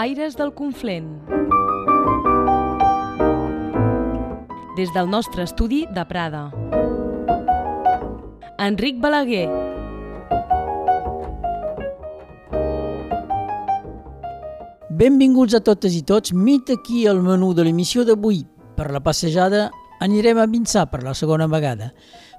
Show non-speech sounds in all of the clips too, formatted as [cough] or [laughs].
Aires del Conflent. Des del nostre estudi de Prada. Enric Balaguer. Benvinguts a totes i tots. Mit aquí el menú de l'emissió d'avui. Per la passejada anirem a Vinçà per la segona vegada.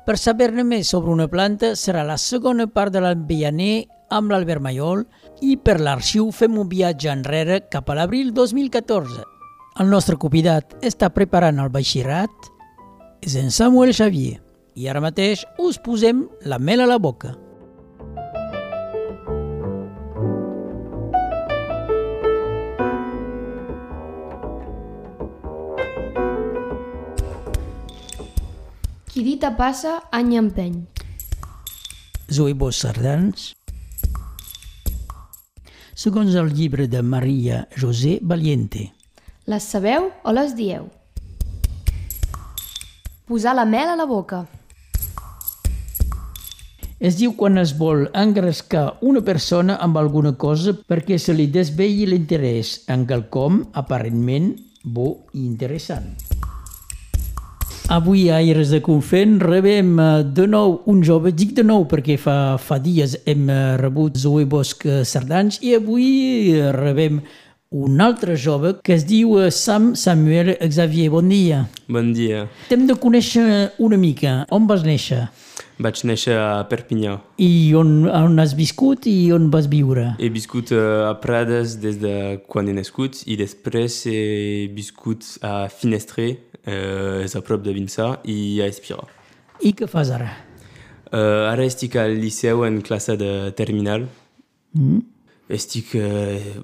Per saber-ne més sobre una planta serà la segona part de l'Ambianer amb l'Albert Mayol i per l'arxiu fem un viatge enrere cap a l'abril 2014. El nostre convidat està preparant el baixirat, és en Samuel Xavier, i ara mateix us posem la mel a la boca. Qui dita passa, any empeny. Zoibos Sardans. Segons el llibre de Maria José Valiente. Les sabeu o les dieu? Posar la mel a la boca. Es diu quan es vol engrescar una persona amb alguna cosa perquè se li desvelli l'interès en quelcom aparentment bo i interessant. Avui a Aires de Confent rebem eh, de nou un jove, dic de nou perquè fa, fa dies hem eh, rebut Zoe Bosch Sardans i avui eh, rebem un altre jove que es diu eh, Sam Samuel Xavier. Bon dia. Bon dia. T'hem de conèixer una mica. On vas néixer? Vaig néixer a Perpinyà. I on, on has viscut i on vas viure? He viscut eh, a Prades des de quan he nascut i després he viscut a Finestre, eh, és a prop de Vinçà, i a Espira. I què fas ara? Eh, ara estic al liceu en classe de terminal. Mm. Estic eh,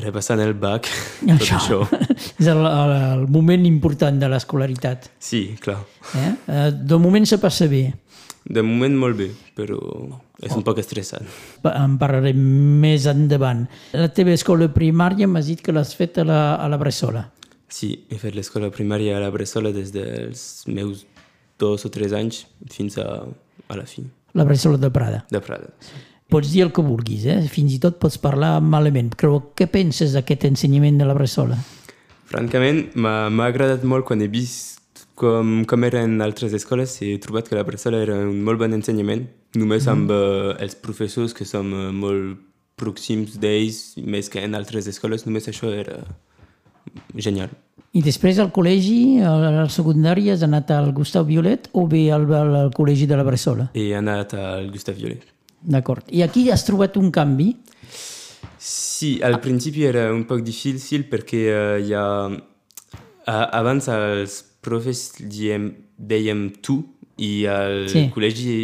repassant el bac, tot això. [laughs] és el, el, el moment important de l'escolaritat. Sí, clar. Eh? Eh, De moment se passa bé. De moment molt bé, però és un poc estressant. En parlarem més endavant. La teva escola primària m'has dit que l'has fet a la, a la Bressola. Sí, he fet l'escola primària a la Bressola des dels meus dos o tres anys fins a, a la fi La Bressola de Prada. de Prada. Pots dir el que vulguis, eh? fins i tot pots parlar malament. Però què penses d'aquest ensenyament de la Bressola? Francament, m'ha agradat molt quan he vist com, com eren altres escoles i he trobat que la Bressola era un molt bon ensenyament, només amb eh, els professors que som eh, molt pròxims d'ells, més que en altres escoles, només això era genial. I després al col·legi, al, al secundari, has anat al Gustau Violet o bé al, al, al col·legi de la Bressola? He anat al Gustave Violet. D'acord. I aquí has trobat un canvi. Sí, al principi era un poc difícil perquè eh, hi ha... a- abans els profes diem, dèiem tu i al Sí. col·legi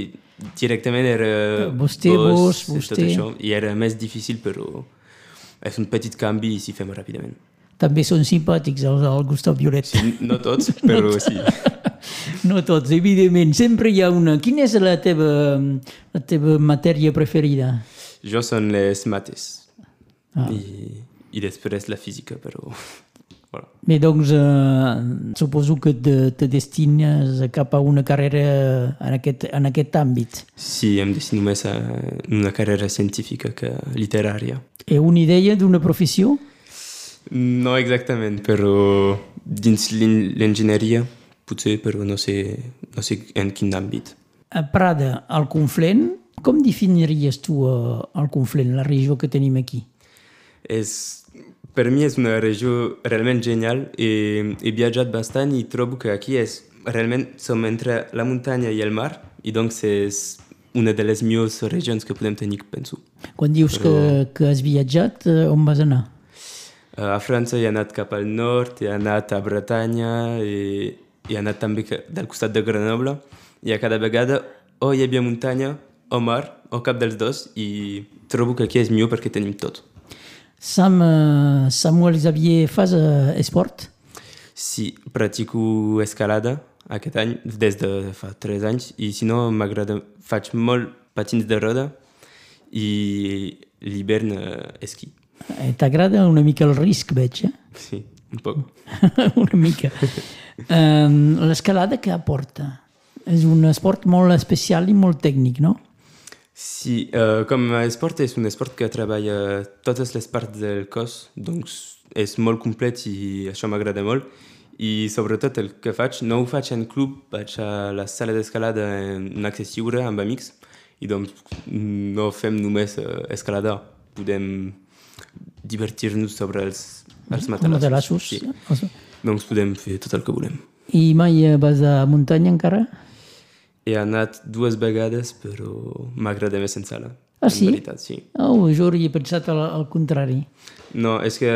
directament era Vostè, vos, vostè. tot això i era més difícil però és un petit canvi i s'hi fem ràpidament. També són simpàtics els del Gustau Violet. No tots, però sí. [laughs] No tots, evidentment. Sempre hi ha una. Quina és la teva, la teva matèria preferida? Jo són les mates Ah. I, i després la física, però... [laughs] Voilà. Bé, doncs, eh, suposo que te, te destines cap a una carrera en aquest, en aquest àmbit. Sí, em destino més a una carrera científica que literària. Hi una idea d'una professió? No exactament, però dins l'en- l'enginyeria, potser, però no sé, no sé en quin àmbit. A Prada, al Conflent, com definiries tu eh, el Conflent, la regió que tenim aquí? És, per mi és una regió realment genial i he viatjat bastant i trobo que aquí és, realment som entre la muntanya i el mar i doncs és una de les millors regions que podem tenir, penso. Quan dius que, que has viatjat, eh, on vas anar? Eh, A França he anat cap al nord, he anat a Bretanya i he anat també del costat de Grenoble i a cada vegada o hi havia muntanya o mar o cap dels dos i trobo que aquí és millor perquè tenim tot. Sam, eh, Samuel Xavier, fas eh, esport? Sí, practico escalada aquest any, des de fa 3 anys, i si no m'agrada, faig molt patins de roda i l'hivern esquí. Eh, T'agrada una mica el risc, veig, eh? Sí, un poc. [laughs] una mica. Um, L'escalada què aporta? És un esport molt especial i molt tècnic, no? Sí, uh, com a esport és un esport que treballa totes les parts del cos, doncs és molt complet i això m'agrada molt. I sobretot el que faig, no ho faig en club, vaig a la sala d'escalada en accés lliure amb amics i doncs no fem només uh, escalada, podem divertir-nos sobre els, els matalassos. matalassos. Sí. Doncs podem fer tot el que volem. I mai eh, vas a muntanya encara? He anat dues vegades, però m'agrada més en sala. Ah, sí? Veritat, sí. Oh, jo hauria pensat al, al contrari. No, és que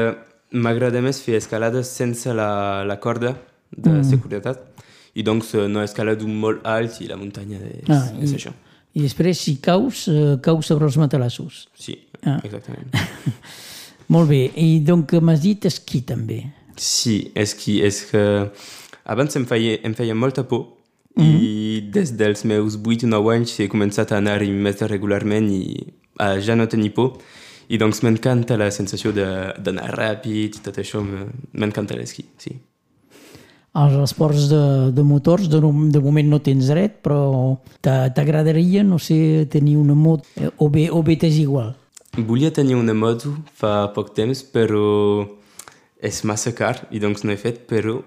m'agrada més fer escalades sense la, la corda de mm. seguretat i doncs eh, no escalado molt alt i la muntanya és, Ah, és i- això. I després, si caus, eh, caus sobre els matalassos. Sí, Ah. exactament. [laughs] Molt bé. I donc m'has dit esquí també. Sí, és que, és que abans em feia, em feia molta por i des dels meus 8 o 9 anys he començat a anar-hi més regularment i a ja no tenir por i doncs m'encanta la sensació d'anar ràpid i tot això, m'encanta l'esquí, sí. Els esports de, de motors, de, de moment no tens dret, però t'a- t'agradaria, no sé, tenir una moto, eh, o bé, o bé t'és igual. Volia tenir una moto fa poc temps, però és massa car i doncs no he fet, però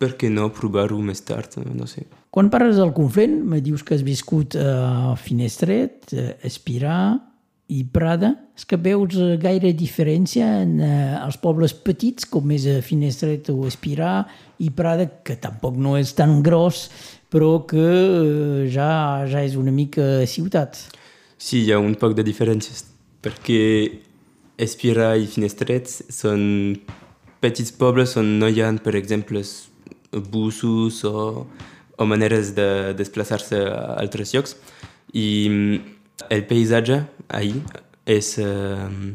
per què no provar-ho més tard, no sé. Quan parles del Conflent, me dius que has viscut a Finestret, a Espirà i Prada. És que veus eh, gaire diferència en eh, els pobles petits, com és a Finestret o Espirà, i Prada, que tampoc no és tan gros, però que eh, ja, ja és una mica ciutat. Sí, hi ha un poc de diferències, perquè Espira i Finestret són petits pobles on no hi ha, per exemple, busos o, o maneres de desplaçar-se a altres llocs. I mm, el paisatge ahir és, eh,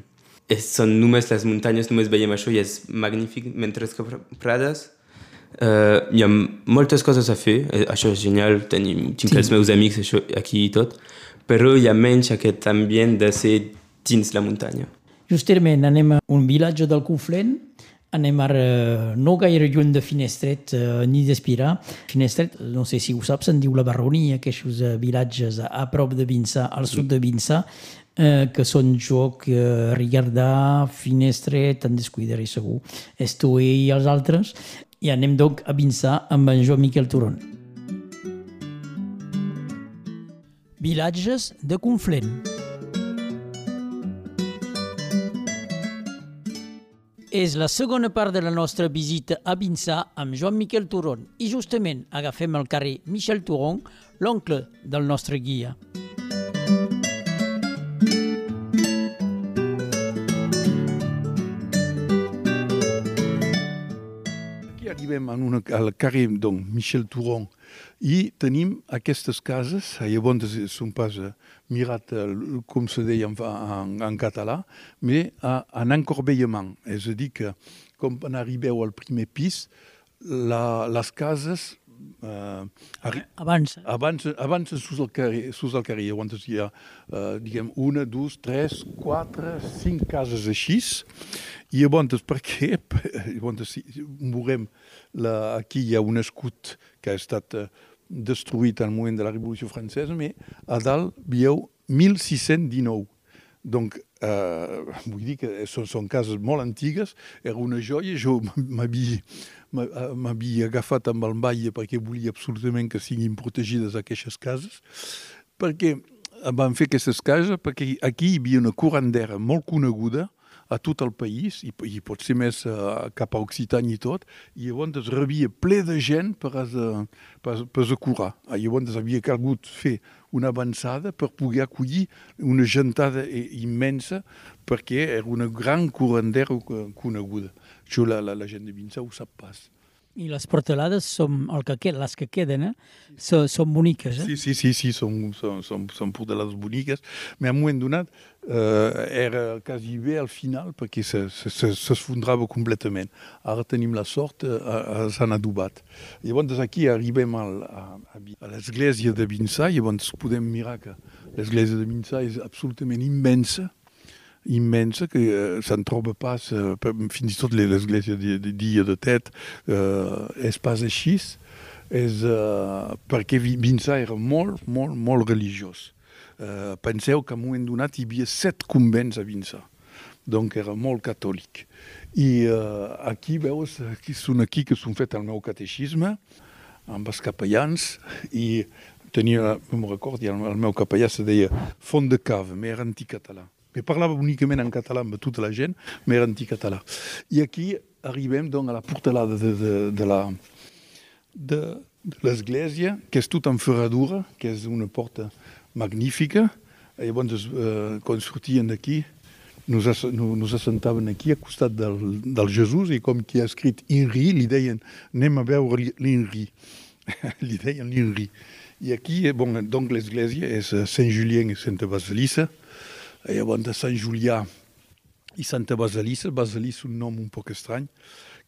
és, són només les muntanyes, només veiem això i és magnífic, mentre que Prades Uh, hi ha moltes coses a fer, eh, això és genial, tenim, tinc Sí. els meus amics això, aquí i tot, però hi ha menys aquest ambient de ser dins la muntanya. Justament anem a un vilatge del Conflent, anem ara no gaire lluny de Finestret eh, ni d'Espirà. Finestret, no sé si ho saps, se'n diu la Barronia, aquests eh, vilatges a, a prop de Vinçà, al sud de Vinçà, eh, que són Joc, eh, Rigardà, Finestret, en descuidaré segur, Estoé i els altres. I anem donc a Vinçà amb en Joan Miquel Turon. Vilatges de Conflent. És la segona part de la nostra visita a Vinçà amb Joan Miquel Turon i justament agafem el carrer Michel Turon, l'oncle del nostre guia. Aquí arribem en una, al carrer donc, Michel Turon i tenim aquestes cases, llavors són pas eh, mirat eh, com se deia en, en, en català, mais a, en encorbellament. És a dir que quan arribeu al primer pis, la, les cases eh, Avança. avancen, avancen sus el carrer, sus el carrer. Llavors hi ha, eh, diguem, una, dos, tres, quatre, cinc cases així. I llavors, per què? [laughs] Llavors, si veurem, la, aquí hi ha un escut que ha estat eh, destruït al moment de la Revolució Francesa, però a dalt veieu 1619. Donc, eh, vull dir que són, són cases molt antigues, era una joia, jo m'havia agafat amb el baile perquè volia absolutament que siguin protegides aquestes cases, perquè van fer aquestes cases perquè aquí hi havia una curandera molt coneguda a tot el país, i, i potser més uh, cap a Occitània i tot, i llavors rebia ple de gent per a, per, per a curar. Ah, Llavors havia calgut fer una avançada per poder acollir una gentada i- immensa perquè era una gran curandera co- coneguda. Això la, la, la gent de Vinçà ho sap pas. I les portalades són el que queden, les que queden, eh? So, són boniques, eh? Sí, sí, sí, sí són, són, són, són portalades boniques, però a un moment donat eh, era quasi bé al final perquè se- se- se- s'esfondrava completament. Ara tenim la sort, eh, s'han adobat. Llavors aquí arribem al, a, a l'església de Vinçà, llavors podem mirar que l'església de Vinçà és absolutament immensa, immensa que eh, se'n troba pas, eh, fins i tot l'església dia de tet eh, és pas així, és eh, perquè Vi- Vinçà era molt, molt, molt religiós. Eh, penseu que en un moment donat hi havia set convents a Vinçà, donc era molt catòlic. I eh, aquí veus, aquí són aquí que són fet el meu cateixisme, amb els capellans, i tenia, no me'n recordo, el, el meu capellà se deia Font de Cave, mais era anticatalà. Me parlava únicament en català amb tota la gent, mais era anticatalà. I aquí arribem donc, a la portalada de, de, de la de, de l'església, que és tot en ferradura, que és una porta magnífica. I llavors, eh, quan sortien d'aquí, nos, as, nos assentaven aquí, a costat del, del Jesús, i com qui ha escrit Inri, li deien, anem a veure l'Inri. [laughs] li deien l'Inri. I aquí, eh, bon, donc l'església és eh, Saint-Julien i Santa Basilissa. I llavors de Sant Julià i Santa Basilissa, Basilissa un nom un poc estrany,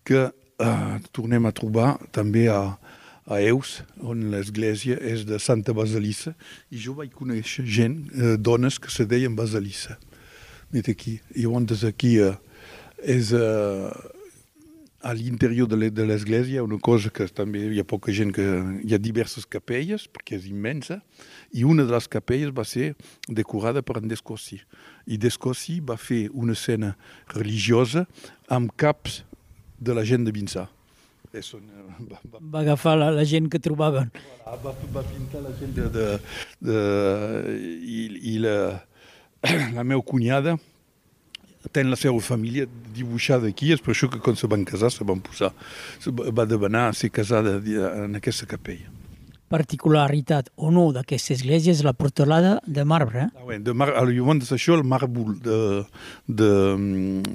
que eh, tornem a trobar també a, a Eus, on l'església és de Santa Basilissa, i jo vaig conèixer gent, eh, dones que se deien Basilissa. Net aquí. I llavors aquí eh, és eh, a l'interior de l'església una cosa que també hi ha poca gent que... Hi ha diverses capelles, perquè és immensa, i una de les capelles va ser decorada per en Descossi. I Descossi va fer una escena religiosa amb caps de la gent de Vinçà. Eso, va, va, va agafar la, la gent que trobaven. Voilà, va, va pintar la gent de... de, de i, i la, [clears throat] la meva cunyada ten la seva família dibuixada aquí, és per això que quan se van casar se van posar, se va demanar ser casada en aquesta capella. Particularitat o no d'aquesta església és la portalada de marbre. Eh? Ah, ouais, de mar llavors això, el màrbol de, de,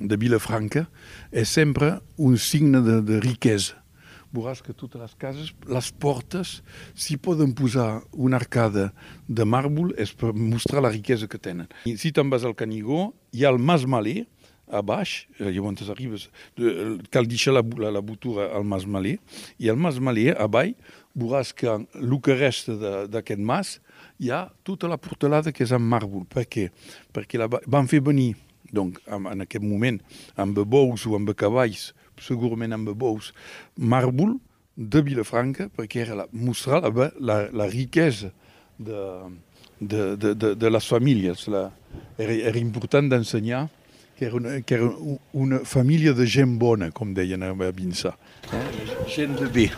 de Vilafranca és sempre un signe de, de riquesa veuràs que totes les cases, les portes, s'hi poden posar una arcada de màrbol és per mostrar la riquesa que tenen. I si te'n vas al Canigó, hi ha el Mas Malé, a baix, eh, llavors arribes, cal deixar la, la, la botura al Mas Malé, i al Mas Malé, a baix, que el que resta d'aquest mas hi ha tota la portalada que és en màrbol. Per què? Perquè la, van fer venir, donc, en aquest moment, amb bous o amb cavalls, segurament amb bous, màrbol de Vilafranca, perquè era la, mostrar la, la, la riquesa de, de, de, de, de les famílies. La, era, era important d'ensenyar que era, una, que era una família de gent bona, com deien a Vinçà. Eh? Gent de bé.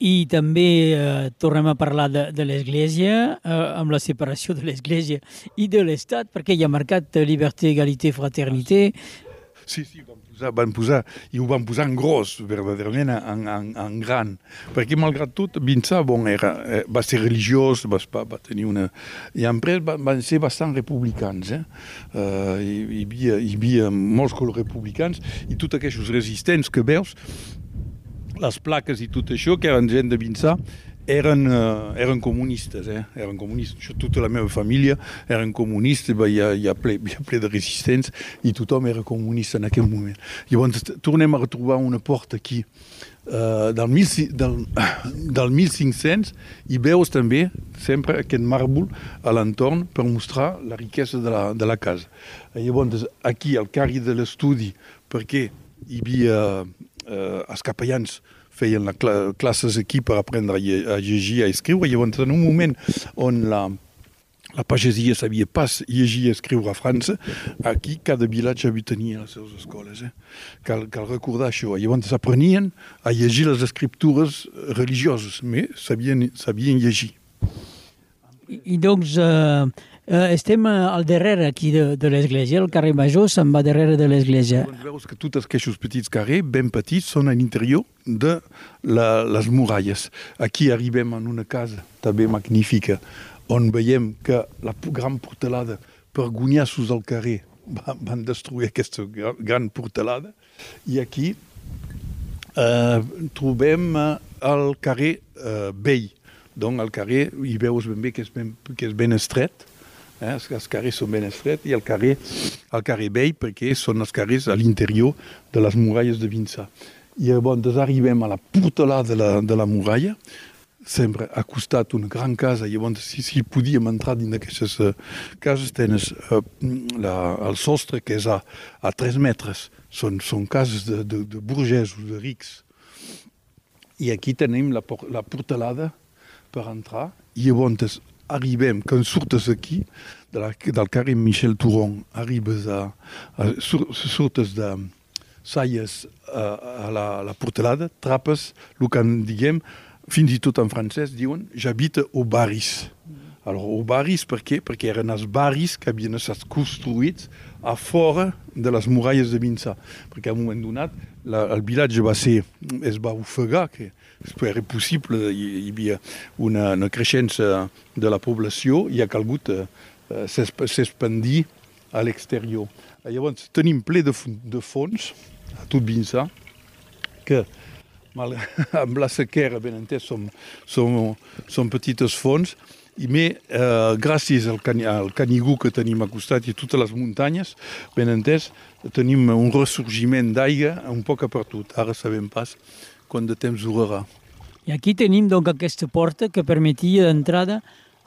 I també eh, tornem a parlar de, de l'Església, eh, amb la separació de l'Església i de l'Estat, perquè hi ha marcat lliberté, egalité, fraternité. Sí, sí, vam posar, van posar, i ho van posar en gros, verdaderament en, en, en gran, perquè malgrat tot, Vinçà bon, era, eh, va ser religiós, va, va tenir una... I després van, van ser bastant republicans, eh? Uh, hi, hi, havia, hi havia molts republicans, i tots aquests resistents que veus, les plaques i tot això, que eren gent de Vinçà, eren, uh, eren comunistes, eh? eren comunistes. Jo, tota la meva família eren comunistes, hi ha, hi, ha ple, hi ha ple de resistents i tothom era comunista en aquell moment. Llavors tornem a retrobar una porta aquí uh, del, mil, del, [coughs] del 1500 i veus també sempre aquest màrbol a l'entorn per mostrar la riquesa de la, de la casa. Llavors aquí al carri de l'estudi perquè hi havia uh, els capellans feien la cl classes aquí per aprendre a, llegir, a escriure. Llavors, en un moment on la, la pagesia sabia pas llegir i escriure a França, aquí cada vilatge havia tenia les seves escoles. Eh? Cal, cal recordar això. Llavors aprenien a llegir les escriptures religioses, però sabien, sabien llegir. I, i doncs, eh, Eh, estem eh, al darrere aquí de, de l'església, el carrer Major se'n va darrere de l'església. Veus que tots aquests petits carrers, ben petits, són a l'interior de la, les muralles. Aquí arribem en una casa també magnífica, on veiem que la gran portalada per guanyar-sos al carrer van, van destruir aquesta gran portalada i aquí eh, trobem eh, el carrer eh, Vell. Donc, al carrer hi veus ben bé que és ben, que és ben estret, Eh? Els, carrers són ben estrets i el carrer, el carrer vell perquè són els carrers a l'interior de les muralles de Vinçà. I llavors arribem a la portalada de la, de la muralla, sempre ha costat una gran casa, llavors si, si podíem entrar dins d'aquestes uh, cases, tens uh, la, el sostre que és a, a 3 metres, són, són cases de, de, de burgesos, de rics. I aquí tenim la, la portalada per entrar, i llavors arribem, quan surtes aquí, de la, del carrer Michel Touron, arribes a, a sur, surtes de Salles a, a, la, a la Portelada, trapes el que en diguem, fins i tot en francès diuen, j'habite au Baris. Alors, au Baris, per què? Perquè eren els barris que havien estat construïts a fora de les muralles de Vinçà. Perquè a un moment donat la, el vilatge va ser, es va ofegar, que era possible, hi, hi havia una, una creixença de la població i ha calgut eh, s'expandir a l'exterior. Llavors, tenim ple de, de fons, a tot Vinçà, que mal, [laughs] amb la sequera, ben entès, som, som, som petites fonts, i més, eh, gràcies al, cani, al Canigú que tenim a costat i totes les muntanyes, ben entès, tenim un ressorgiment d'aigua un poc a per tot. Ara sabem pas quant de temps durarà. I aquí tenim donc aquesta porta que permetia d'entrada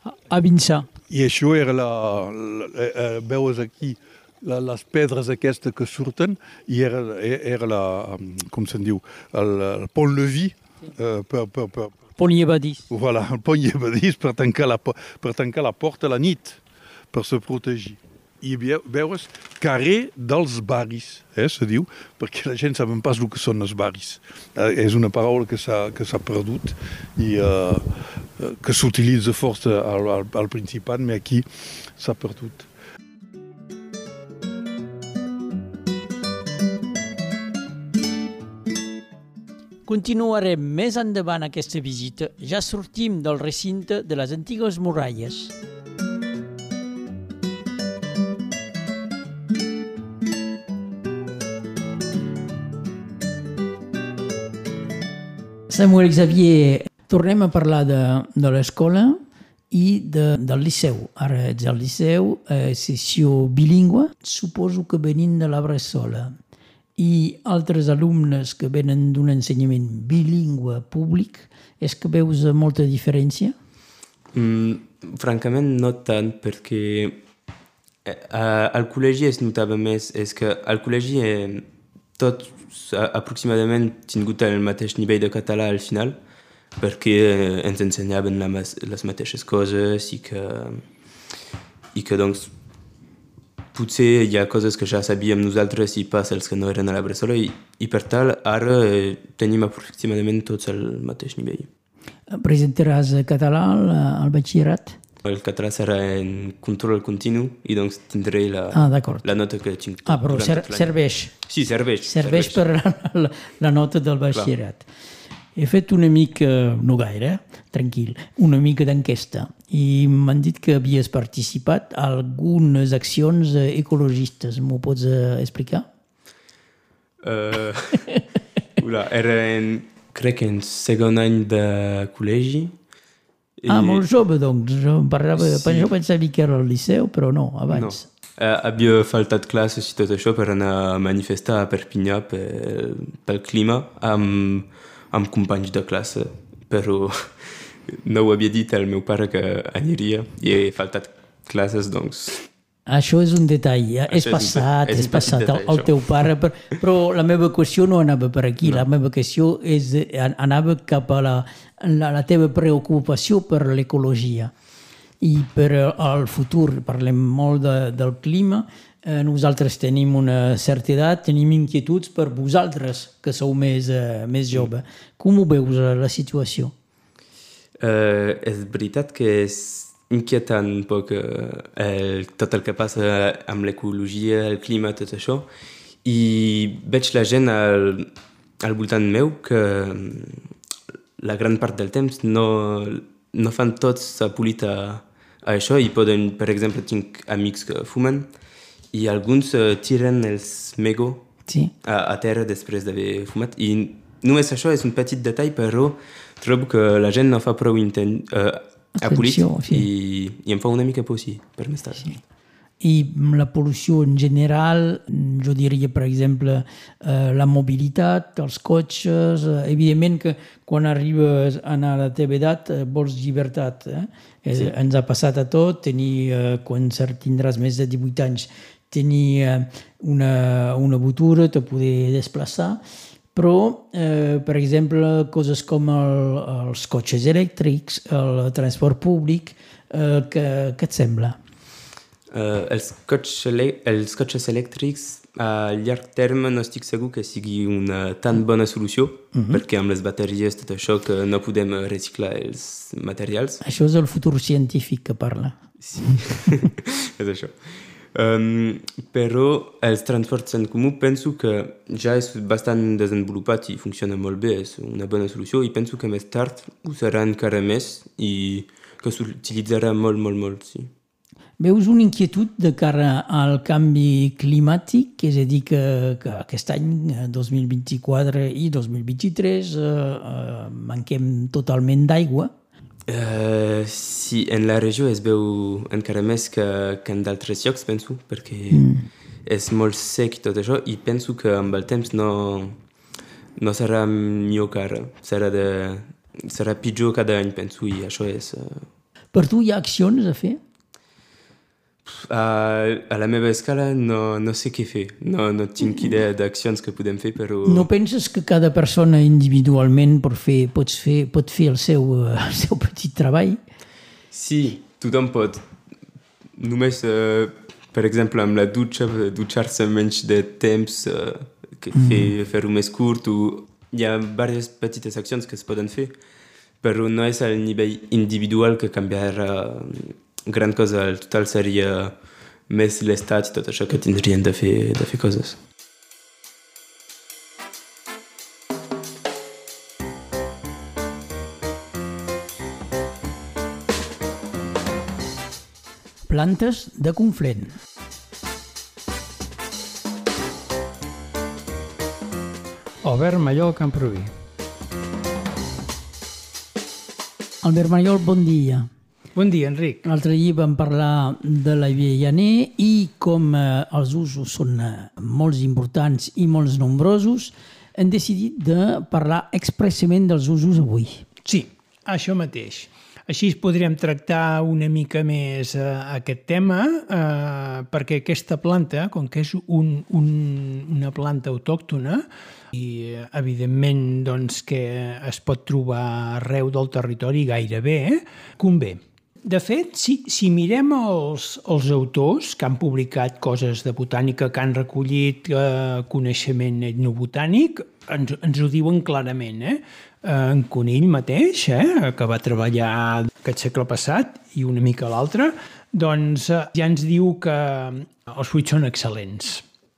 a Vinçà. I això era la, la, la eh, veus aquí la, les pedres aquestes que surten i era, era la, com se'n diu, el, el pont-leví eh, per, per, per, Pont llevadís. Voilà, el pont llevadís per tancar, la, per tancar la porta a la nit, per se protegir. I veus carrer dels barris, eh, se diu, perquè la gent sabem pas el que són els barris. Eh, és una paraula que s'ha perdut i eh, que s'utilitza força al, al, al Principat, però aquí s'ha perdut. Continuarem més endavant aquesta visita. Ja sortim del recinte de les antigues muralles. Samuel Xavier, tornem a parlar de, de l'escola i de, del liceu. Ara ets al liceu, eh, sessió bilingüe, suposo que venint de la Bressola i altres alumnes que venen d'un ensenyament bilingüe públic, és que veus molta diferència? Mm, francament no tant, perquè eh, al col·legi es notava més, és que al col·legi eh, tots aproximadament tingut el mateix nivell de català al final, perquè eh, ens ensenyaven la, les mateixes coses i que, i que doncs potser hi ha coses que ja sabíem nosaltres i pas els que no eren a la Bressola i, i per tal ara eh, tenim aproximadament tots el mateix nivell. Presentaràs català al, al batxillerat? El català serà en control continu i doncs tindré la, ah, la nota que tinc. Ah, però ser, serveix. Sí, serveix. Serveix, serveix. per la, la, la nota del batxillerat. He fet una mica, no gaire, tranquil, una mica d'enquesta i m'han dit que havies participat a algunes accions ecologistes. M'ho pots eh, explicar? Uh, ula, era en, crec en segon any de col·legi. I... Ah, molt jove, doncs. Parlava, sí. jo pensava que era al liceu, però no, abans. No. Uh, havia faltat classes i tot això per anar a manifestar a Perpinyà pel, pel clima amb amb companys de classe, però [laughs] no ho havia dit al meu pare que aniria i he faltat classes, doncs... Això és un detall, ja. és passat, és, és passat detall, el, el teu pare, però, però la meva qüestió no anava per aquí, no. la meva qüestió és, anava cap a la, la, la teva preocupació per l'ecologia i per al futur, parlem molt de, del clima, eh, nosaltres tenim una certa edat, tenim inquietuds per vosaltres, que sou més, eh, més jove. Com ho veus, eh, la situació? Uh, és veritat que és inquietant un poc el, tot el que passa amb l'ecologia, el clima, tot això, i veig la gent al, al voltant meu que la gran part del temps no, no fan tots apolit a, a això i poden, per exemple, tinc amics que fumen, i alguns uh, tiren els mego sí. a, a terra després d'haver fumat. I només això és un petit detall, però trobo que la gent no fa prou intent, uh, apolit sí. i, i em fa una mica por, sí, per més tard. Sí. I la pol·lució en general, jo diria, per exemple, eh, la mobilitat, els cotxes, eh, evidentment que quan arribes a la teva edat eh, vols llibertat. Eh? Sí. Ens ha passat a tot, tenir, eh, quan tindràs més de 18 anys, tenir eh, una, una botura, te poder desplaçar, però, eh, per exemple, coses com el, els cotxes elèctrics, el transport públic, Eh, què, què et sembla? Uh, els, cotxes els cotxes elèctrics a llarg terme no estic segur que sigui una tan bona solució, mm -hmm. perquè amb les bateries tot això que no podem reciclar els materials. Això és el futur científic que parla. Sí, [laughs] és això. Um, però els transports en comú penso que ja és bastant desenvolupat i funciona molt bé, és una bona solució i penso que més tard ho serà encara més i que s'utilitzarà molt, molt, molt, sí. Veus una inquietud de cara al canvi climàtic, és a dir, que, que aquest any, 2024 i 2023, eh, eh, manquem totalment d'aigua? Uh, sí, en la regió es veu encara més que, que en d'altres llocs, penso, perquè Mm. és molt sec i tot això, i penso que amb el temps no, no serà millor que ara. Serà, de, serà pitjor cada any, penso, i això és... Uh, Per tu hi ha accions a fer? A, a la meva escala no, no sé què fer. No, no tinc idea d'accions que podem fer, però... No penses que cada persona individualment pot fer, pots fer, pot fer el, seu, eh, el seu petit treball? Sí, tothom pot. Només, uh, per exemple, amb la dutxa, dutxar-se menys de temps, uh, que fer, fer-ho més curt, o hi ha diverses petites accions que es poden fer, però no és al nivell individual que canviarà gran cosa. El total seria més l'estat i tot això que tindrien de fer, de fer coses. Plantes de Conflent. Albert Mallol Camproví. Albert Mayol, bon dia. Bon dia, Enric. L'altre dia vam parlar de la Villaner i com eh, els usos són eh, molts importants i molts nombrosos, hem decidit de parlar expressament dels usos avui. Sí, això mateix. Així es podríem tractar una mica més eh, aquest tema, eh, perquè aquesta planta, com que és un, un, una planta autòctona, i eh, evidentment doncs, que es pot trobar arreu del territori gairebé, eh, convé. De fet, si, si mirem els, els autors que han publicat coses de botànica, que han recollit eh, coneixement etnobotànic, ens, ens ho diuen clarament. Eh? Eh, en Conill mateix, eh, que va treballar aquest segle passat i una mica l'altre, doncs eh, ja ens diu que els fruits són excel·lents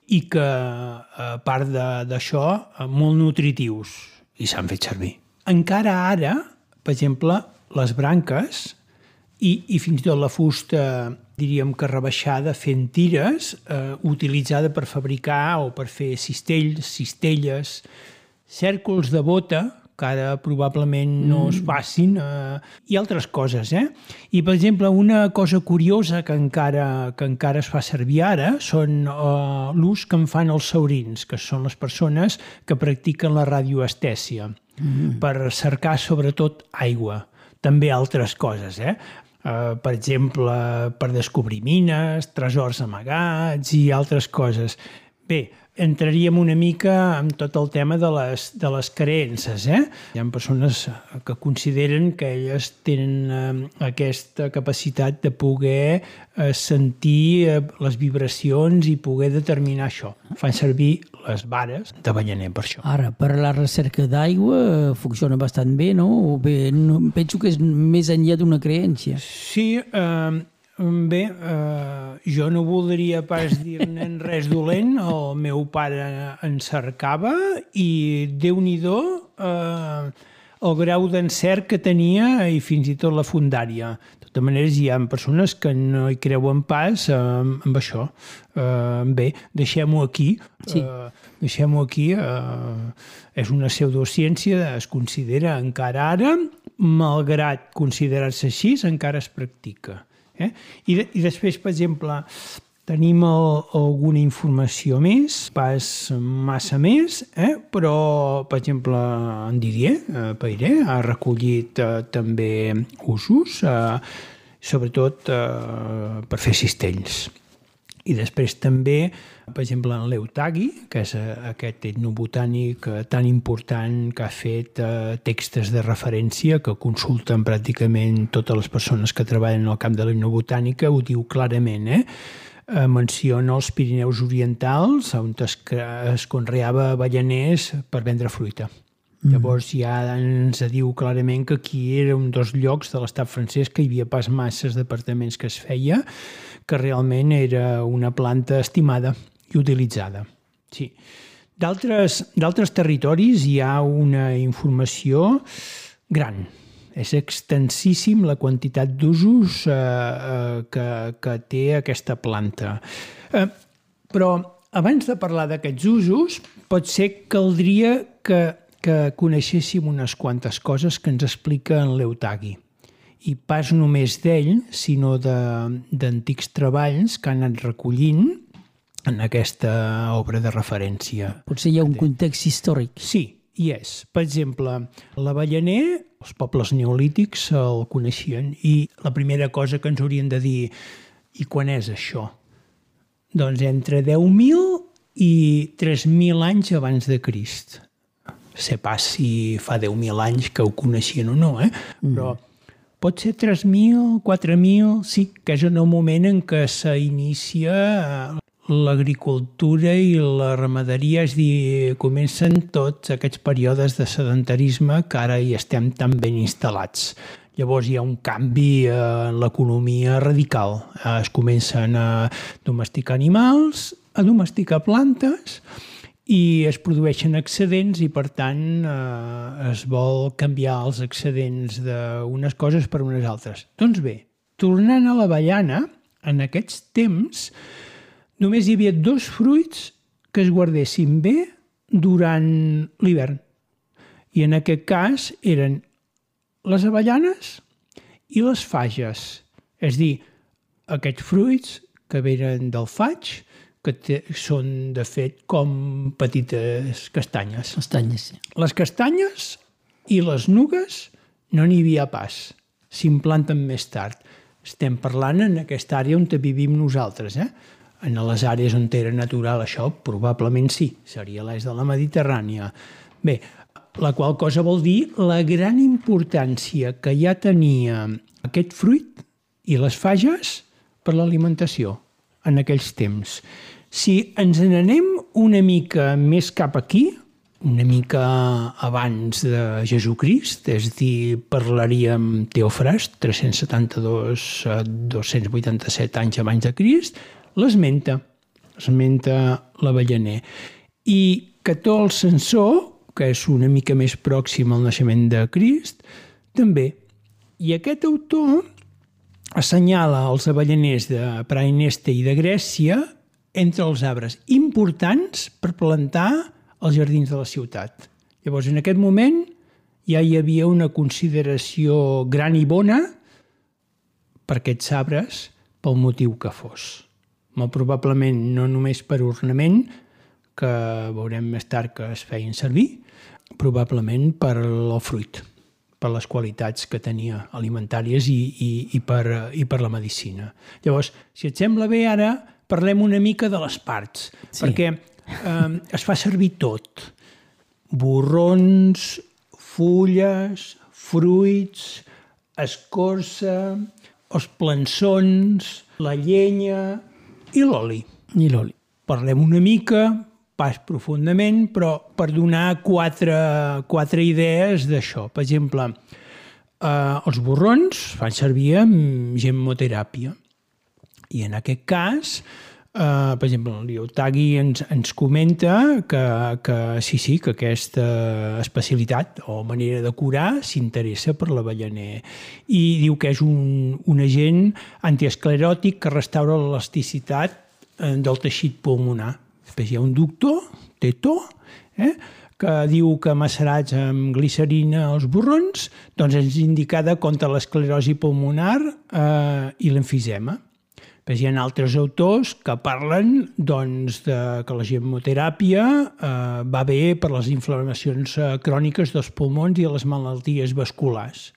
i que, a part d'això, eh, molt nutritius i s'han fet servir. Encara ara, per exemple, les branques i, i fins i tot la fusta, diríem que rebaixada fent tires, eh, utilitzada per fabricar o per fer cistells, cistelles, cèrcols de bota, que ara probablement no es facin, eh, i altres coses. Eh? I, per exemple, una cosa curiosa que encara, que encara es fa servir ara són eh, l'ús que en fan els saurins, que són les persones que practiquen la radioestèsia, mm. per cercar sobretot aigua. També altres coses, eh? Uh, per exemple, per descobrir mines, tresors amagats i altres coses. Bé, entraríem una mica en tot el tema de les, de les creences. Eh? Hi ha persones que consideren que elles tenen eh, aquesta capacitat de poder eh, sentir eh, les vibracions i poder determinar això. Fan servir les vares de ballaner per això. Ara, per a la recerca d'aigua eh, funciona bastant bé, no? O bé, no penso que és més enllà d'una creència. Sí, eh, bé, eh, jo no voldria pas dir-ne res dolent. El meu pare en cercava i, déu-n'hi-do, eh, el grau d'encert que tenia i fins i tot la fundària. De totes maneres, hi ha persones que no hi creuen pas eh, amb això. Eh, bé, deixem-ho aquí. Sí. Eh, deixem-ho aquí. Eh, és una pseudociència, es considera encara ara, malgrat considerar-se així, encara es practica. Eh? I, de, I després, per exemple, tenim el, alguna informació més, pas massa més, eh? però, per exemple, en Didier eh, Peiré ha recollit eh, també usos, eh, sobretot eh, per fer cistells. I després també, per exemple, en Leutagi, que és eh, aquest etnobotànic eh, tan important que ha fet eh, textos de referència que consulten pràcticament totes les persones que treballen al camp de l'etnobotànica, ho diu clarament, eh? menciona els Pirineus Orientals, on es, es conreava avellaners per vendre fruita. Mm. Llavors ja ens diu clarament que aquí era un dels llocs de l'estat francès que hi havia pas masses departaments que es feia, que realment era una planta estimada i utilitzada. Sí. D'altres territoris hi ha una informació gran. És extensíssim la quantitat d'usos eh, eh, que, que té aquesta planta. Eh, però abans de parlar d'aquests usos, potser caldria que que coneixéssim unes quantes coses que ens explica en Leutagi. I pas només d'ell, sinó d'antics treballs que han anat recollint en aquesta obra de referència. Potser hi ha un context històric. Sí, hi és. Per exemple, l'Avellaner, els pobles neolítics el coneixien i la primera cosa que ens haurien de dir i quan és això? Doncs entre 10.000 i 3.000 anys abans de Crist sé pas si fa 10.000 anys que ho coneixien o no, eh? Mm. però pot ser 3.000, 4.000, sí, que és en el moment en què s'inicia eh, l'agricultura i la ramaderia, és dir, comencen tots aquests períodes de sedentarisme que ara hi estem tan ben instal·lats. Llavors hi ha un canvi en l'economia radical. Es comencen a domesticar animals, a domesticar plantes, i es produeixen excedents i, per tant, eh, es vol canviar els excedents d'unes coses per unes altres. Doncs bé, tornant a l'avellana, en aquests temps només hi havia dos fruits que es guardessin bé durant l'hivern. I en aquest cas eren les avellanes i les fages. És dir, aquests fruits que venen del faig, que te, són, de fet, com petites castanyes. Castanyes, sí. Les castanyes i les nugues no n'hi havia pas. S'implanten més tard. Estem parlant en aquesta àrea on vivim nosaltres, eh? En les àrees on era natural això, probablement sí, seria l'est de la Mediterrània. Bé, la qual cosa vol dir la gran importància que ja tenia aquest fruit i les fages per l'alimentació en aquells temps. Si ens n'anem una mica més cap aquí, una mica abans de Jesucrist, és a dir, parlaríem Teofrast, 372 a 287 anys abans de Crist, l'esmenta, esmenta l'Avellaner. I Cató el Censor, que és una mica més pròxim al naixement de Crist, també. I aquest autor assenyala els avellaners de Praeneste i de Grècia entre els arbres importants per plantar als jardins de la ciutat. Llavors, en aquest moment ja hi havia una consideració gran i bona per aquests arbres pel motiu que fos. Molt probablement no només per ornament, que veurem més tard que es feien servir, probablement per el fruit, per les qualitats que tenia alimentàries i, i, i, per, i per la medicina. Llavors, si et sembla bé, ara parlem una mica de les parts, sí. perquè eh, es fa servir tot. Borrons, fulles, fruits, escorça, els plançons, la llenya i l'oli. I l'oli. Parlem una mica, pas profundament, però per donar quatre, quatre idees d'això. Per exemple, eh, els borrons fan servir gemmoteràpia. I en aquest cas, eh, per exemple, el Liotagi ens, ens comenta que, que sí, sí, que aquesta especialitat o manera de curar s'interessa per l'avellaner i diu que és un, un agent antiescleròtic que restaura l'elasticitat eh, del teixit pulmonar. Després hi ha un doctor, Teto, eh, que diu que macerats amb glicerina als borrons doncs és indicada contra l'esclerosi pulmonar eh, i l'emfisema. Però hi ha altres autors que parlen doncs, de que la gemoteràpia eh, va bé per les inflamacions eh, cròniques dels pulmons i les malalties vasculars.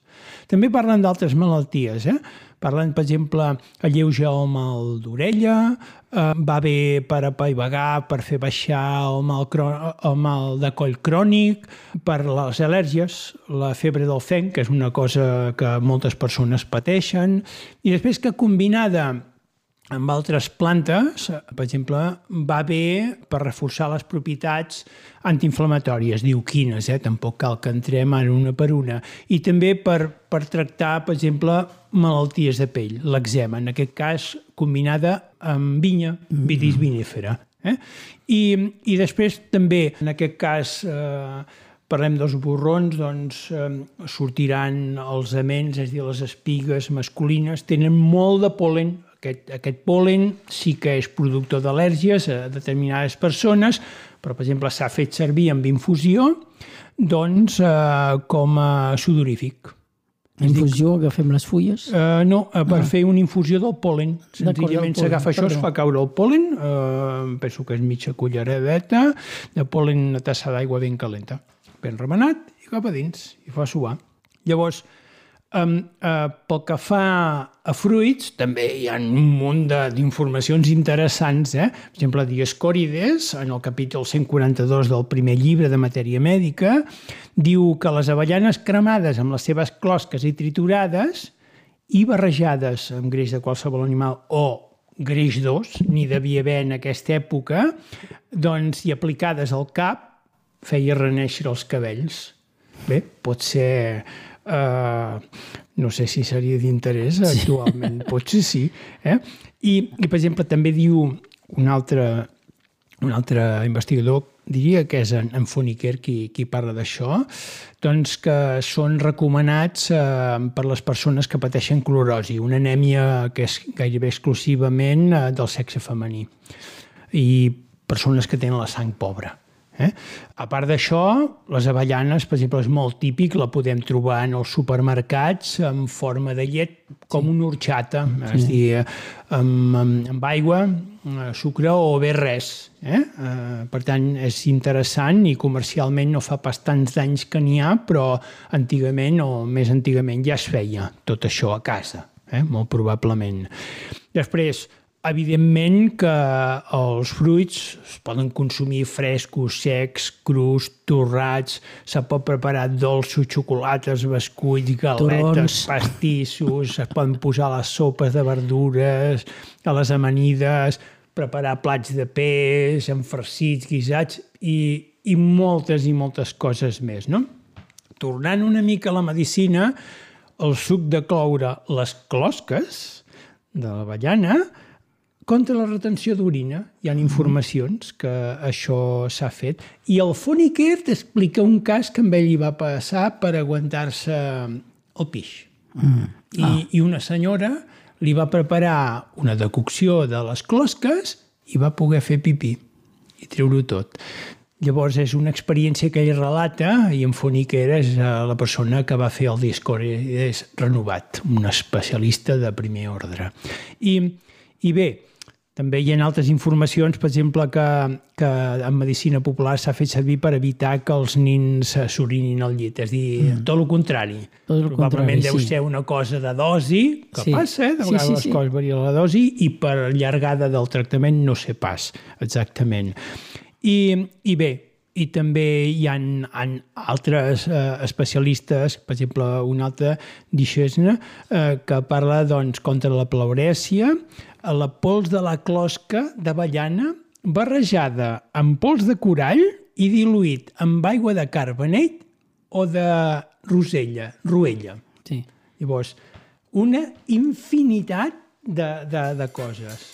També parlen d'altres malalties, eh? Parlen, per exemple, alleuja el mal d'orella, eh, va bé per apaivagar, per fer baixar el mal, el mal de coll crònic, per les al·lèrgies, la febre del fenc, que és una cosa que moltes persones pateixen, i després que combinada amb altres plantes, per exemple, va bé per reforçar les propietats antiinflamatòries, diu quines, eh? tampoc cal que entrem ara una per una, i també per, per tractar, per exemple, malalties de pell, l'eczema, en aquest cas combinada amb vinya, vitis vinifera. Eh? I, I després també, en aquest cas, eh, parlem dels borrons, doncs eh, sortiran els aments, és a dir, les espigues masculines, tenen molt de polen aquest, aquest polen sí que és productor d'al·lèrgies a determinades persones, però, per exemple, s'ha fet servir amb infusió doncs, eh, com a sudorífic. Infusió, agafem les fulles? Uh, no, uh, per ah. fer una infusió del polen. Senzillament s'agafa això, es fa caure el polen, uh, penso que és mitja culleradeta de polen una tassa d'aigua ben calenta, ben remenat i cap a dins, i fa suar. Llavors, Um, uh, pel que fa a fruits, també hi ha un munt d'informacions interessants. Eh? Per exemple, Dioscòrides, en el capítol 142 del primer llibre de matèria mèdica, diu que les avellanes cremades amb les seves closques i triturades i barrejades amb greix de qualsevol animal o greix d'os, n'hi devia haver en aquesta època, doncs, i aplicades al cap, feia reneixer els cabells. Bé, pot ser Uh, no sé si seria d'interès sí. actualment, [laughs] potser sí. Eh? I, I, per exemple, també diu un altre, un altre investigador, diria que és en, en Foniker qui, qui parla d'això, doncs que són recomanats eh, per les persones que pateixen clorosi, una anèmia que és gairebé exclusivament eh, del sexe femení, i persones que tenen la sang pobra. Eh? A part d'això, les avellanes, per exemple, és molt típic, la podem trobar en els supermercats en forma de llet, com sí. una horxata, sí. és a dir, amb, amb, amb aigua, eh, sucre o bé res. Eh? Eh, per tant, és interessant i comercialment no fa pas tants d'anys que n'hi ha, però antigament o més antigament ja es feia tot això a casa, eh? molt probablement. Després, Evidentment que els fruits es poden consumir frescos, secs, crus, torrats, se pot preparar dolços, xocolates, bescuits, galetes, Torons. pastissos, es poden posar a les sopes de verdures, a les amanides, preparar plats de peix, enfarcits, guisats i, i moltes i moltes coses més, no? Tornant una mica a la medicina, el suc de cloure, les closques de l'avellana, contra la retenció d'orina. Hi ha informacions que això s'ha fet. I el Foniker t'explica un cas que amb ell li va passar per aguantar-se el pix. Mm. I, ah. I una senyora li va preparar una decocció de les closques i va poder fer pipí i treure-ho tot. Llavors és una experiència que ell relata i en Foniker és eh, la persona que va fer el Discord, és renovat, un especialista de primer ordre. I, i bé, també hi ha altres informacions, per exemple, que, que en medicina popular s'ha fet servir per evitar que els nins s'orinin al llit. És dir, mm. tot el contrari. Tot el Probablement contrari, deu sí. ser una cosa de dosi, que sí. passa, eh? de vegades sí, sí, les sí. coses varien la dosi, i per llargada del tractament no sé pas exactament. I, i bé, i també hi ha, han altres eh, especialistes, per exemple, un altre d'Ixesna, eh, que parla doncs, contra la pleurèsia, a la pols de la closca d'avellana barrejada amb pols de corall i diluït amb aigua de carbonet o de rosella, ruella. Sí. Llavors, una infinitat de, de, de coses.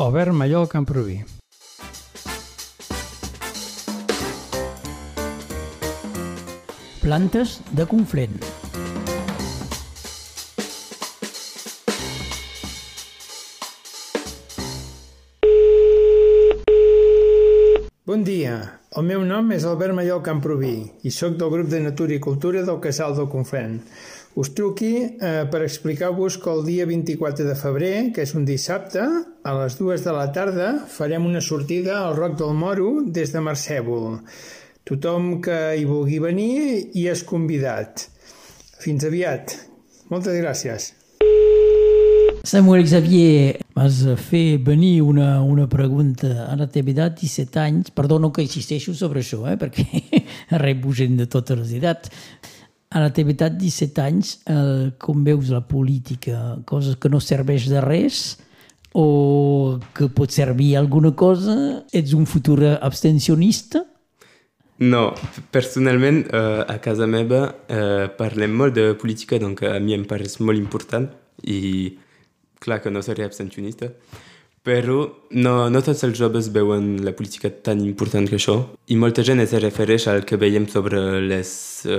Albert Mallol, Camproví. Plantes de Conflent. Bon dia, el meu nom és Albert Mallol Camproví i sóc del grup de Natura i Cultura del Casal del Conflent. Us truqui eh, per explicar-vos que el dia 24 de febrer, que és un dissabte, a les dues de la tarda farem una sortida al Roc del Moro des de Marcèvol. Tothom que hi vulgui venir hi és convidat. Fins aviat. Moltes gràcies. Samuel Xavier, vas fer venir una, una pregunta a la teva edat, 17 anys. Perdono que insisteixo sobre això, eh, perquè [laughs] rebo gent de totes les edats. A la teva edat, 17 anys, eh, com veus la política? Coses que no serveix de res o que pot servir alguna cosa? Ets un futur abstencionista? No, personalment, eh, a casa meva eh, parlem molt de política, donc a mi em pareix molt important i clar que no seré abstencionista, però no, no tots els joves veuen la política tan important que això i molta gent es refereix al que veiem sobre les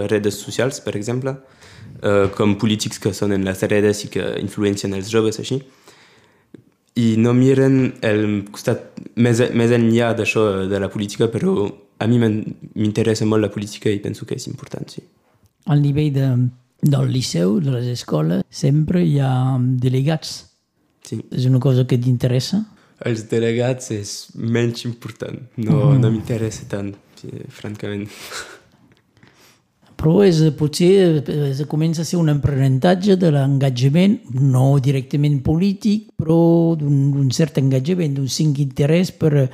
redes socials, per exemple, eh, com polítics que són en les redes i que influencien els joves així. I no miren el costat més, més enllà d'això de la política, però a mi m'interessa molt la política i penso que és important, sí. Al nivell de, del liceu, de les escoles, sempre hi ha delegats. Sí. És una cosa que t'interessa? Els delegats és menys important. No, mm. no m'interessa tant, sí, francament. [laughs] Però és, potser és, comença a ser un aprenentatge de l'engatjament, no directament polític, però d'un cert engatjament, d'un cinc interès per,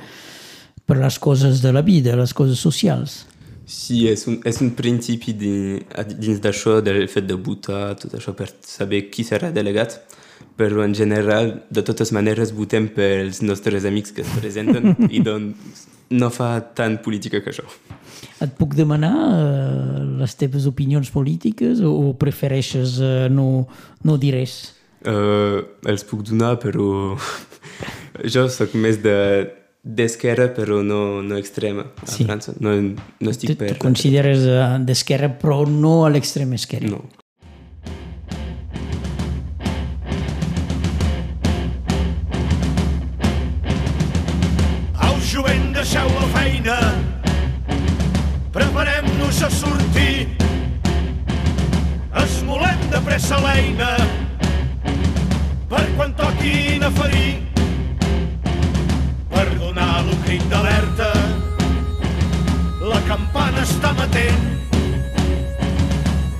per les coses de la vida, les coses socials. Sí, és un, és un principi dins d'això, del fet de votar, tot això, per saber qui serà delegat, però en general, de totes maneres, votem pels nostres amics que es presenten [laughs] i doncs no fa tant política que això. Et puc demanar uh, les teves opinions polítiques o, o prefereixes uh, no, no dir res? Uh, els puc donar, però [laughs] jo sóc més de d'esquerra però no, no extrema a sí. França. No, no estic tu, per... Tu consideres uh, d'esquerra però no a l'extrem esquerra. No. Au jovent, deixeu la feina Preparem-nos a sortir. Esmolem de pressa l'eina per quan toquin a ferir. Lo crit d'alerta, la campana està matent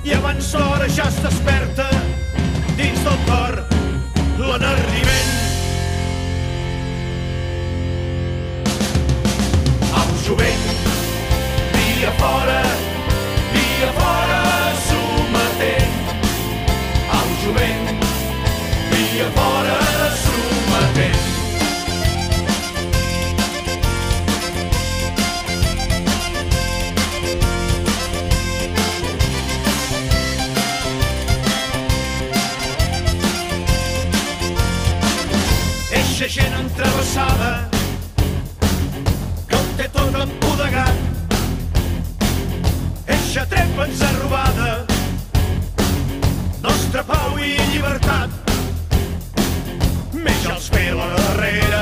i abans l'hora ja es desperta dins del cor l'energiment. Au, jovent, via fora, via fora, sometent. Au jovent, via fora, gent entrevessada que ho té tot empodegat eixa trepa ens ha robada nostra pau i llibertat. Més ja els pela darrere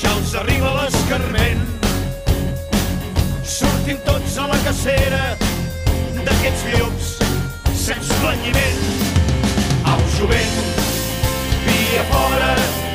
ja els arriba l'escarment. Sortim tots a la cacera d'aquests llops sense planyiment au jovent via fora. via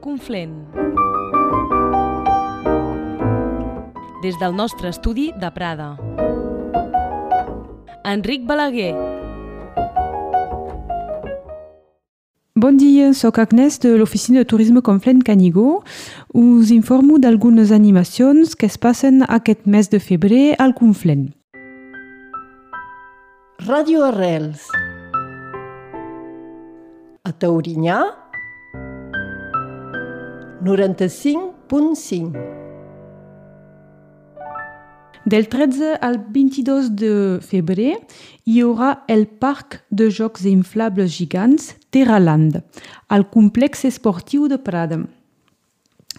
Conflent. Des del nostre estudi de Prada. Enric Balaguer. Bon dia, sóc Agnès de l'Oficina de Turisme Conflent Canigó. Us informo d'algunes animacions que es passen aquest mes de febrer al Conflent. Ràdio Arrels. A Taurinyà, 95.5. Del 13 al 22 de febrer hi haurà el Parc de Jocs Inflables Gigants Terraland, al complex esportiu de Prada.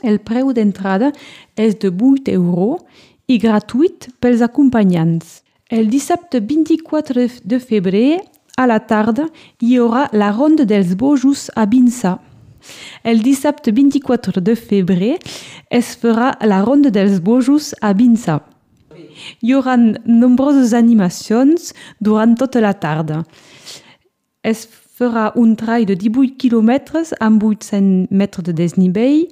El preu d'entrada és de 8 euros i gratuït pels acompanyants. El dissabte 24 de febrer, a la tarda, hi haurà la Ronda dels Bojos a Vinçà. El dissabte 24 de febrer es farà la Ronda dels Bojos a Vinçà. Hi haurà nombroses animacions durant tota la tarda. Es farà un trail de 18 km amb 800 metres de desnivell,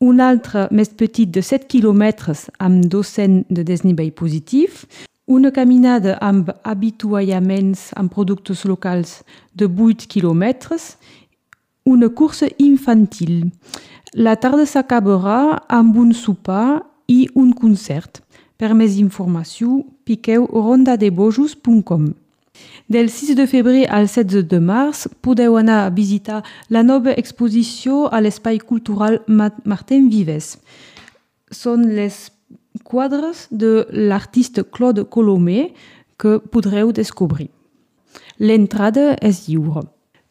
un altre més petit de 7 km amb 200 de desnivell positiu, una caminada amb habituallaments amb productes locals de 8 km, una cursa infantil. La tarda s'acabarà amb un sopar i un concert. Per més informació, piqueu rondadebojos.com. Del 6 de febrer al 16 de març podeu anar a visitar la nova exposició a l'Espai Cultural Martin Vives. Són les quadres de l'artista Claude Colomé que podreu descobrir. L'entrada és lliure.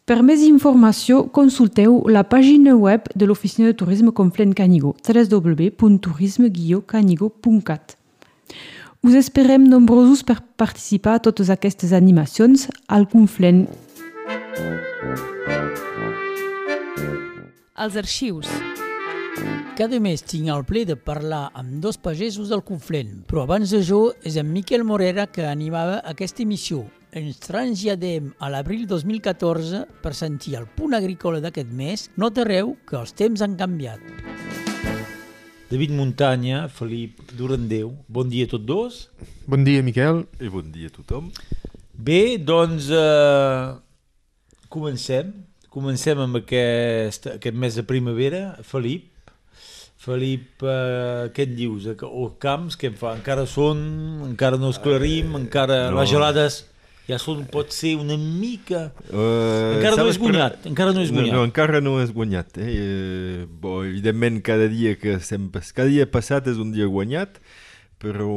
Per més informació, consulteu la pàgina web de l'Oficina de Turisme Conflent Canigó, www.turisme-canigó.cat. Us esperem nombrosos per participar a totes aquestes animacions al Conflent. Els arxius. Cada mes tinc el ple de parlar amb dos pagesos del Conflent, però abans d'això és en Miquel Morera que animava aquesta emissió. Ens traslladem a l'abril 2014 per sentir el punt agrícola d'aquest mes. Notareu que els temps han canviat. David Muntanya, Felip Durandeu, bon dia a tots dos. Bon dia, Miquel. I bon dia a tothom. Bé, doncs eh, comencem. Comencem amb aquest, aquest mes de primavera. Felip, Felip, eh, què en dius? Els camps, què en fa? Encara són, encara no esclarim, encara no. les gelades ja són, pot ser una mica... Uh, encara no és guanyat, encara no és guanyat. No, no encara no és guanyat. Eh? Bo, evidentment, cada dia que sempre, cada dia passat és un dia guanyat, però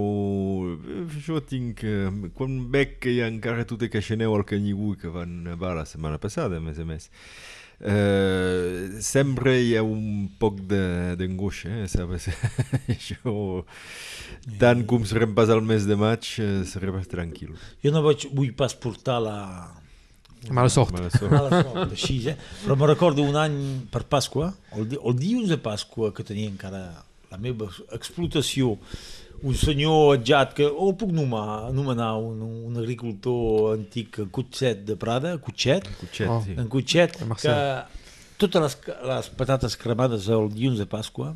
jo tinc... Uh, quan veig que hi ha encara tot el caixaneu al Canyigú que van nevar la setmana passada, a més a més, Uh, sempre hi ha un poc d'angoixa, eh? sabes? [laughs] Això, tant com serem pas al mes de maig, serem tranquil. Jo no vaig, vull pas portar la, Mala sort. Mala [laughs] sort. Mala sort, així, eh? Però me recordo un any per Pasqua, el, el dilluns de Pasqua, que tenia encara la meva explotació, un senyor atjat que, o puc nomenar, anomenar un, un agricultor antic en Cutxet de Prada, Cutxet, Cutxet, Oh. sí. en Cutxet, En que totes les, les patates cremades el dilluns de Pasqua,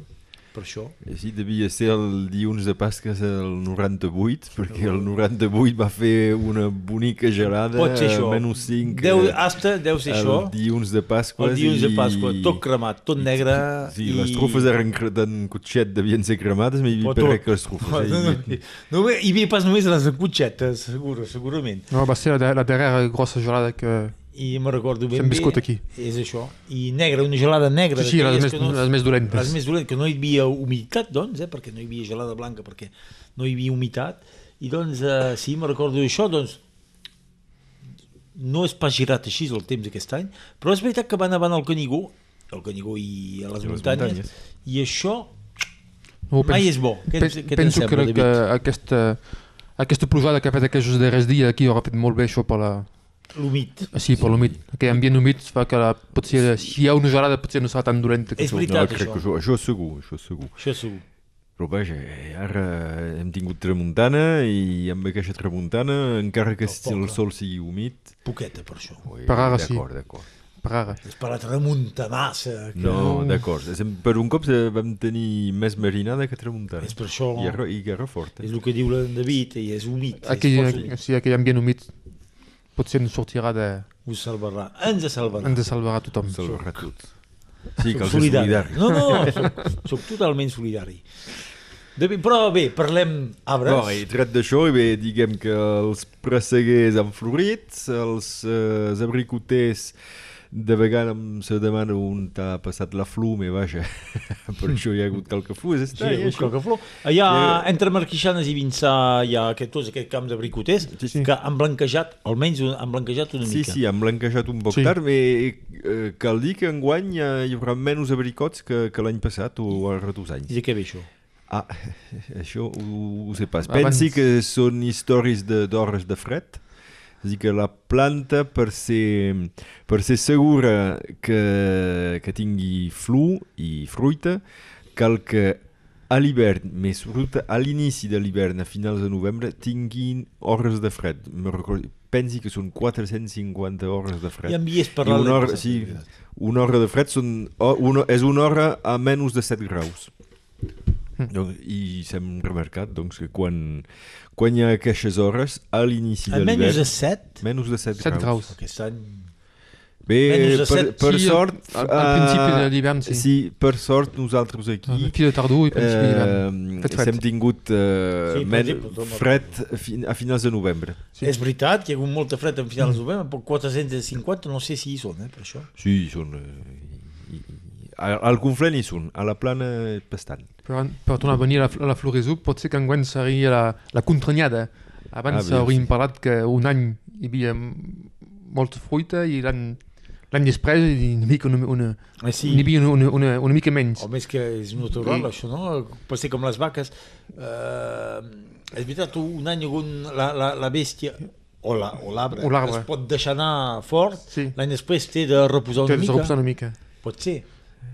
per això, Sí, devia ser el dilluns de Pasca el 98, perquè el 98 va fer una bonica gelada, pot ser això. menys 5, Deu, hasta deu ser el això. dilluns de Pasqua. El dilluns de Pasqua, tot cremat, tot negre. Sí, i... les trufes eren d'en Cutxet devien ser cremades, però hi havia per que les trufes. No, eh, no, i- no, no, hi havia pas només les cotxetes, segur, segurament. No, va ser la, la darrera grossa gelada que... I me recordo ben bé... aquí. És això. I negra, una gelada negra. Sí, sí, les més- no, les més dolentes. Les més dolentes, que no hi havia humitat, doncs, eh, perquè no hi havia gelada blanca, perquè no hi havia humitat. I doncs, eh, sí, me recordo això, doncs, no és pas girat així el temps aquest any, però és veritat que van avant al Canigó, al Canigó i a les, I a les muntanyes, muntanyes. i això No, mai és bo. Què, Pen- què penso sembla, que, David? que aquesta, aquesta plujada que ha fet aquests darrers dies aquí haurà fet molt bé això per la... L'humit. Sí, per l'humit. Aquest ambient humit fa que la, potser, si hi ha una gelada potser no serà tan dolenta que És veritat, no, crec això. que això, això segur, això segur. Això segur. Però vaja, eh, ara hem tingut tramuntana i amb aquesta tramuntana, encara que el eh? sol sigui humit... Poqueta, per això. Ui, Per ara sí. D'acord, d'acord. Per ara. És per la tramuntanassa. Que... No, d'acord. És- Per un cop eh, vam tenir més marinada que tramuntana. És per això... I guerra, i guerra forta. És el que diu en David, i és humit. Aquell, és sí, aquell ambient humit potser ens sortirà de... Us salvarà. Ens salvarà. Ens salvarà tothom. Salvarà tots. Sí, Soc cal ser solidari. No, no, soc, soc totalment solidari. David, però bé, parlem arbres. Bon, i tret d'això, bé, diguem que els presseguers han florit, els eh, abricoters de vegada em se demana on t'ha passat la flume, vaja, [laughs] per això hi ha hagut qualque flux. Sí, un cocaflor. Allà, entre Marquixanes i Vinçà, hi ha aquest, tots aquests camps de bricoters Sí, sí. que han blanquejat, almenys han blanquejat una Sí, mica. sí, han blanquejat un poc Sí. tard, però eh, cal dir que enguany hi, ha, hi haurà menys abricots que, que l'any passat o als dos anys. I de què ve això? Ah, [laughs] això ho, ho sé pas. Abans- Pensi que són històries de- d'hores de, fred. És a dir, que la planta, per ser, per ser segura que, que tingui flu i fruita, cal que a l'hivern, més fruita, a l'inici de l'hivern, a finals de novembre, tinguin hores de fred. Pensi que són 450 hores de fred. Ja em havies I parlat una l'any hora, sí, una hora de fred són, una, és una hora a menys de 7 graus. Donc, I s'hem remarcat doncs, que quan, quan hi ha aquestes hores, a l'inici A de l'hivern... menys de 7? Menys de 7, 7 graus. Aquest any... Bé, menys per, set, per sí, sort... al- al principi eh, de l'hivern, sí. Sí, per sort nosaltres aquí... Fi de tardor i principi. Eh, Fet fred. hem tingut eh, Sí, men, exemple, tot el- fred a, fin, a finals de novembre. Sí. És veritat que hi ha hagut molta fred en finals de novembre, però 450 no sé si hi són, eh, per això. Sí, són... Eh, i, i, al, al Conflent hi són, a la plana bastant. Per, per tornar a venir a la, a la pot ser que enguany seria la, la contranyada. Abans Ah, hauríem sí. parlat que un any hi havia molta fruita i l'any l'any després hi havia una, una, Eh, sí. hi havia una, una, una, una mica menys. O més que és natural, Sí. això, no? Pot ser com les vaques. Eh, és veritat, un any hagut la, la, la bèstia o la- o l'arbre l'arbre. es pot deixar anar fort, Sí. l'any després té de reposar una Té mica. reposar una mica. Pot ser.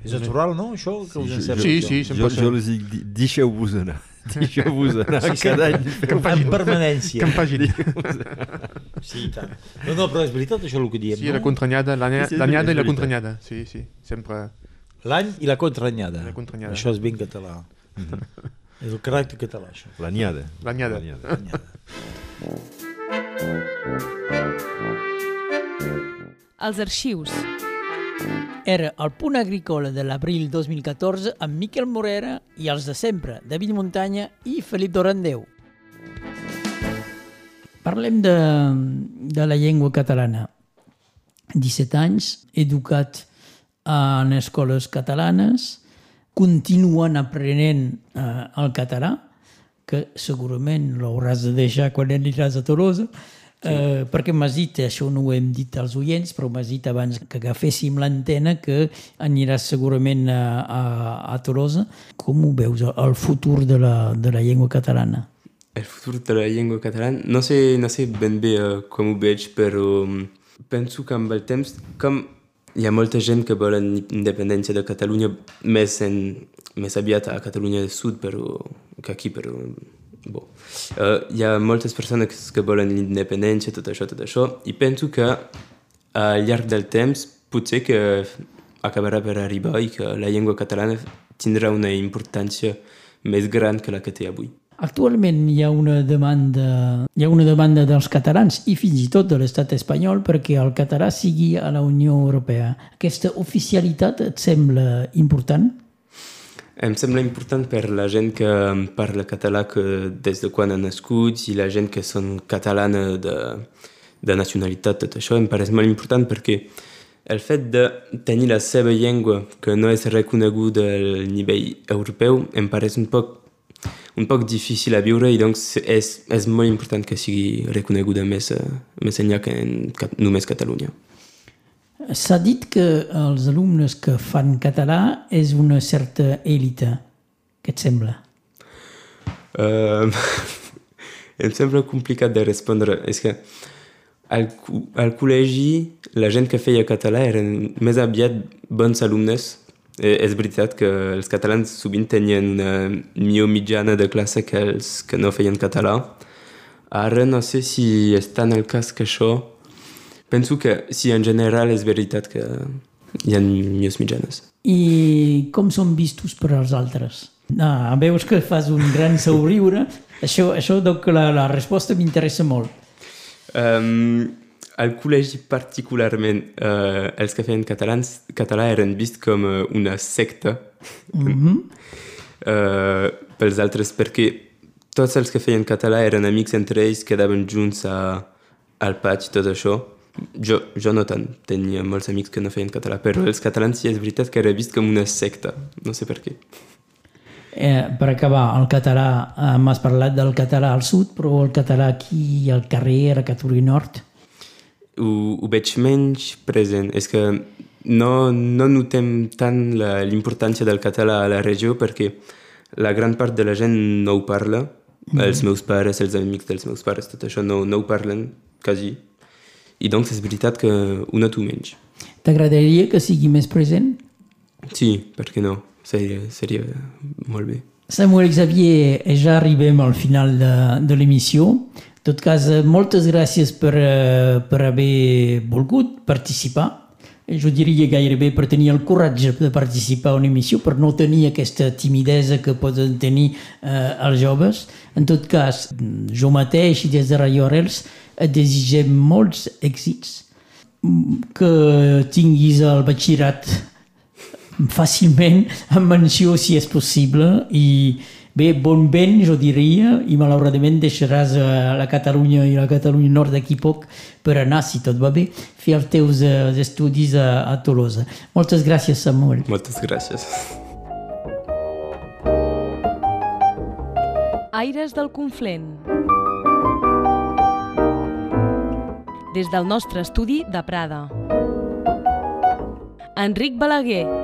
És natural, no, això? Que us sembla? Sí, això? sí, jo, sempre jo els dic, di- deixeu-vos anar. Deixeu-vos anar Sí, sí. cada any. En permanència. Que em pagin. Sí, i tant. No, no, però és veritat això el que diem, Sí, la no? contranyada, Sí, sí, és l'anyada i la contranyada. Sí, sí, sempre. L'any i la contranyada. La contranyada. Això és ben català. [laughs] És el caràcter català, això. L'anyada. L'anyada. L'anyada. Els arxius. Era el punt agrícola de l'abril 2014 amb Miquel Morera i els de sempre, David Muntanya i Felip Dorandeu. Parlem de, de la llengua catalana. 17 anys, educat en escoles catalanes, continuen aprenent eh, el català, que segurament l'hauràs de deixar quan aniràs a Tolosa, eh, perquè m'has dit, això no ho hem dit als oients, però m'has dit abans que agaféssim l'antena que aniràs segurament a, a, a Tolosa. Com ho veus, el futur de la, de la llengua catalana? El futur de la llengua catalana, no sé, no sé ben bé uh, com ho veig, però um, Penso que amb el temps, com hi ha molta gent que vol independència de Catalunya més, en, més aviat a Catalunya del Sud però, que aquí, però bo. Uh, hi ha moltes persones que, que volen l'independència, tot això, tot això, i penso que al llarg del temps potser que acabarà per arribar i que la llengua catalana tindrà una importància més gran que la que té avui. Actualment hi ha una demanda, hi ha una demanda dels catalans i fins i tot de l'estat espanyol perquè el català sigui a la Unió Europea. Aquesta oficialitat et sembla important? Em sembla important per la gent que parla català que des de quan han nascut i la gent que són catalana de, de nacionalitat, tot això em pareix molt important perquè el fet de tenir la seva llengua que no és reconeguda al nivell europeu em pareix un poc un poc difícil a viure i doncs és, és molt important que sigui reconeguda més, més enllà que en només Catalunya. S'ha dit que els alumnes que fan català és una certa élite. Què et sembla? Uh, [laughs] em sembla complicat de respondre. És que al, al col·legi la gent que feia català eren més aviat bons alumnes Eh, és veritat que els catalans sovint tenien una millor mitjana de classe que els que no feien català. Ara no sé si és tant el cas que això. Penso que sí, en general és veritat que hi ha millors mitjanes. I com són vistos per als altres? Ah, veus que fas un gran somriure. això, això donc la, la resposta m'interessa molt. Um, al col·legi particularment eh, els que feien catalans, català eren vist com uh, una secta mm -hmm. [laughs] eh, pels altres perquè tots els que feien català eren amics entre ells, quedaven junts a, al patx, tot això. Jo, jo no tant, tenia molts amics que no feien català, però els catalans sí és veritat que era vist com una secta, no sé per què. Eh, per acabar, el català, eh, m'has parlat del català al sud, però el català aquí al carrer, a Catalunya Nord, ho, ho veig menys present. És que no, no notem tant l'importància del català a la regió perquè la gran part de la gent no ho parla. Mm -hmm. Els meus pares, els amics dels meus pares, tot això no, no ho parlen, quasi. I doncs és veritat que ho noto menys. T'agradaria que sigui més present? Sí, per què no? Seria, seria molt bé. Samuel Xavier, ja arribem al final de, de l'emissió tot cas, eh, moltes gràcies per, eh, per haver volgut participar. Jo diria gairebé per tenir el coratge de participar a una emissió, per no tenir aquesta timidesa que poden tenir eh, els joves. En tot cas, jo mateix i des de Radio Arrels desitgem molts èxits, que tinguis el batxillerat fàcilment, amb [laughs] menció si és possible, i Bé, bon vent, jo diria, i malauradament deixaràs uh, la Catalunya i la Catalunya Nord d'aquí poc per anar, si tot va bé, fer els teus uh, estudis a, a Tolosa. Moltes gràcies, Samuel. Moltes gràcies. Aires del Conflent. Des del nostre estudi de Prada. Enric Balaguer.